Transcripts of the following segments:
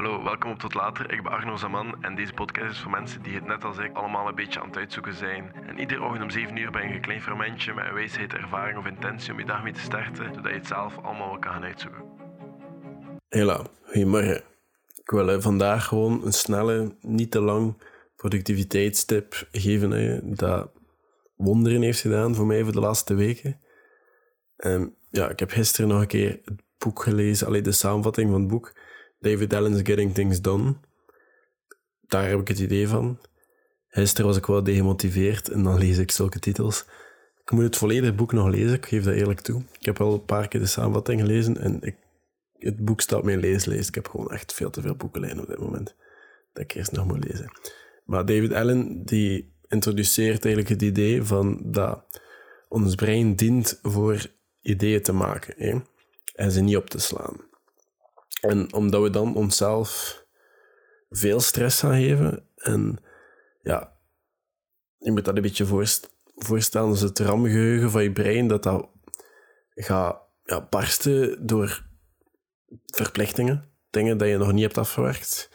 Hallo, welkom op Tot Later. Ik ben Arno Zaman en deze podcast is voor mensen die het net als ik allemaal een beetje aan het uitzoeken zijn. En iedere ochtend om 7 uur ben je een klein fermentje met een wijsheid, ervaring of intentie om je dag mee te starten, zodat je het zelf allemaal wel kan gaan uitzoeken. Hela, goedemorgen. Ik wil vandaag gewoon een snelle, niet te lang productiviteitstip geven je, dat wonderen heeft gedaan voor mij voor de laatste weken. En ja, ik heb gisteren nog een keer het boek gelezen, alleen de samenvatting van het boek. David Allen's Getting Things Done. Daar heb ik het idee van. Gisteren was ik wel degemotiveerd en dan lees ik zulke titels. Ik moet het volledige boek nog lezen, ik geef dat eerlijk toe. Ik heb al een paar keer de samenvatting gelezen en ik, het boek staat mijn leeslijst. Ik heb gewoon echt veel te veel boeken liggen op dit moment. Dat ik eerst nog moet lezen. Maar David Allen, die introduceert eigenlijk het idee van dat ons brein dient voor ideeën te maken hè? en ze niet op te slaan. En omdat we dan onszelf veel stress gaan geven. En ja, je moet dat een beetje voorst voorstellen als het ramgeheugen van je brein, dat dat gaat ja, barsten door verplichtingen, dingen dat je nog niet hebt afgewerkt.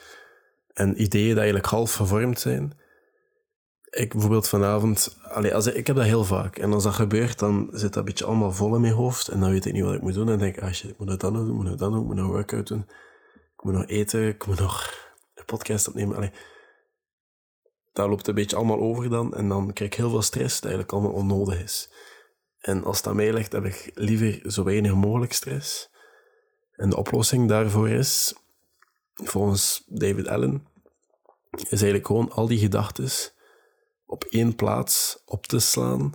En ideeën die eigenlijk half gevormd zijn. Ik bijvoorbeeld vanavond, allez, als ik, ik heb dat heel vaak. En als dat gebeurt, dan zit dat beetje allemaal vol in mijn hoofd. En dan weet ik niet wat ik moet doen. En denk ik, ah ik moet het dan doen, ik moet het dan doen, ik moet nog workout doen. Ik moet nog eten, ik moet nog een podcast opnemen. Allee, dat loopt een beetje allemaal over dan. En dan krijg ik heel veel stress, dat eigenlijk allemaal onnodig is. En als aan mij ligt, heb ik liever zo weinig mogelijk stress. En de oplossing daarvoor is, volgens David Allen, is eigenlijk gewoon al die gedachten op één plaats op te slaan,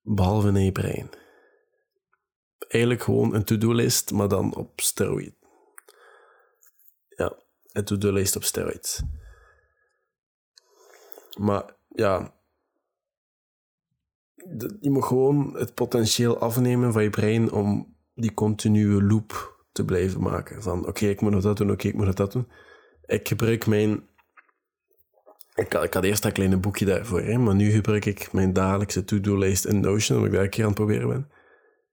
behalve in je brein. Eigenlijk gewoon een to-do-list, maar dan op steroid. Ja, een to-do-list op steroids. Maar ja, je moet gewoon het potentieel afnemen van je brein om die continue loop te blijven maken. Van oké, ik moet nog dat doen, oké, ik moet nog dat doen. Ik gebruik mijn ik had, eerst dat kleine boekje daarvoor, hè, maar nu gebruik ik mijn dagelijkse to-do-lijst in Notion, omdat ik daar een keer aan het proberen ben.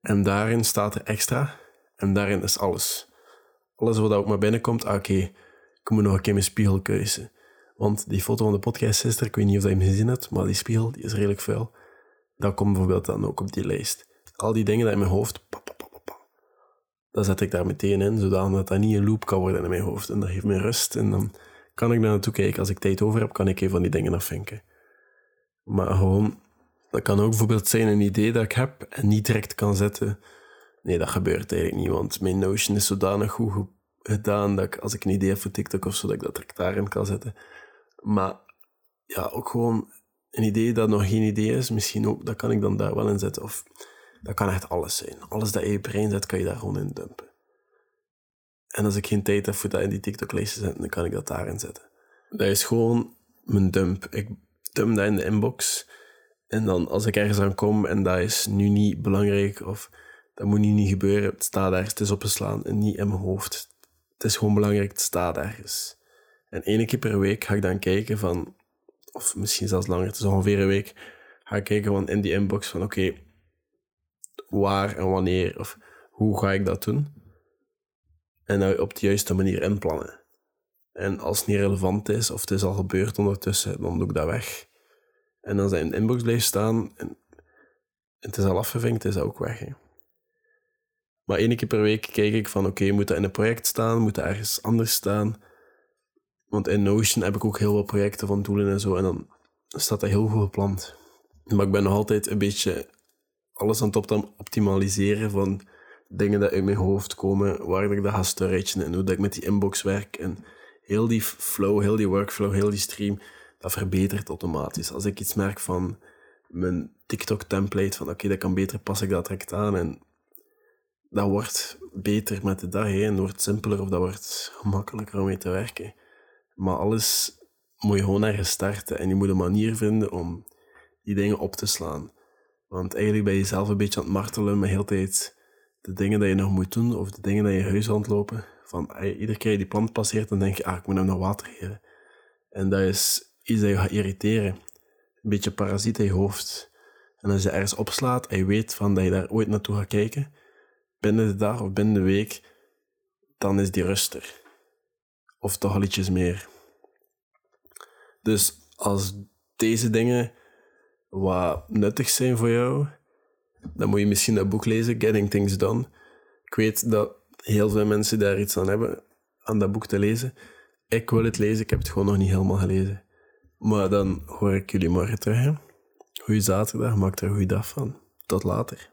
En daarin staat er extra, en daarin is alles. Alles wat ook maar binnenkomt, ah, oké, ik moet nog een keer mijn spiegel keuzen. Want die foto van de podcast gisteren, ik weet niet of je hem gezien hebt, maar die spiegel die is redelijk vuil. Dat komt bijvoorbeeld dan ook op die lijst. Al die dingen die in mijn hoofd, pap, dat zet ik daar meteen in, zodat dat niet een loop kan worden in mijn hoofd. En dat geeft me rust en dan kan ik daar naartoe kijken. Als ik tijd over heb, kan ik een van die dingen afvinken. Maar gewoon, dat kan ook bijvoorbeeld zijn een idee dat ik heb en niet direct kan zetten. Nee, dat gebeurt eigenlijk niet, want mijn Notion is zodanig goed gedaan dat ik, als ik een idee heb voor TikTok of zo, dat ik dat direct daarin kan zetten. Maar ja, ook gewoon een idee dat nog geen idee is, misschien ook, dat kan ik dan daar wel in zetten. Of dat kan echt alles zijn. Alles dat je brein zet, kan je daar gewoon in dumpen. En als ik geen tijd heb voor dat in die TikTok-lijst te zetten, dan kan ik dat daarin zetten. Dat is gewoon mijn dump. Ik dump dat in de inbox. En dan als ik ergens aan kom en dat is nu niet belangrijk of dat moet nu niet gebeuren, het staat ergens, het is opgeslaan en niet in mijn hoofd. Het is gewoon belangrijk, het staat ergens. En één keer per week ga ik dan kijken van, of misschien zelfs langer, het is ongeveer een week, ga ik kijken van in die inbox van oké, waar en wanneer of hoe ga ik dat doen? En dat op de juiste manier inplannen. En als het niet relevant is, of het is al gebeurd ondertussen, dan doe ik dat weg. En als dat in de inbox blijft staan en het is al afgevinkt, is dat ook weg. Hè. Maar één keer per week kijk ik van, oké, moet dat in een project staan? Moet dat ergens anders staan? Want in Notion heb ik ook heel veel projecten van doelen en zo, en dan staat dat heel goed gepland. Maar ik ben nog altijd een beetje alles aan het optimaliseren van dingen die uit mijn hoofd komen, waar ik dat ga storagen en hoe dat ik met die inbox werk. En heel die flow, heel die workflow, heel die stream, dat verbetert automatisch. Als ik iets merk van mijn TikTok-template, van oké, dat kan beter, pas ik dat direct aan. En dat wordt beter met de dag heen, dat wordt simpeler of dat wordt gemakkelijker om mee te werken. Maar alles moet je gewoon ergens starten en je moet een manier vinden om die dingen op te slaan. Want eigenlijk ben je zelf een beetje aan het martelen met heel tijd de dingen die je nog moet doen, of de dingen die je huis lopen van iedere keer je die plant passeert, dan denk je, ah, ik moet hem nog water geven. En dat is iets dat je gaat irriteren. Een beetje parasiet in je hoofd. En als je ergens opslaat en je weet van dat je daar ooit naartoe gaat kijken, binnen de dag of binnen de week, dan is die ruster. of toch al ietsjes meer. Dus als deze dingen wat nuttig zijn voor jou, dan moet je misschien dat boek lezen, Getting Things Done. Ik weet dat heel veel mensen daar iets aan hebben, aan dat boek te lezen. Ik wil het lezen, ik heb het gewoon nog niet helemaal gelezen. Maar dan hoor ik jullie morgen terug. Goeie zaterdag, maak er een goede dag van. Tot later.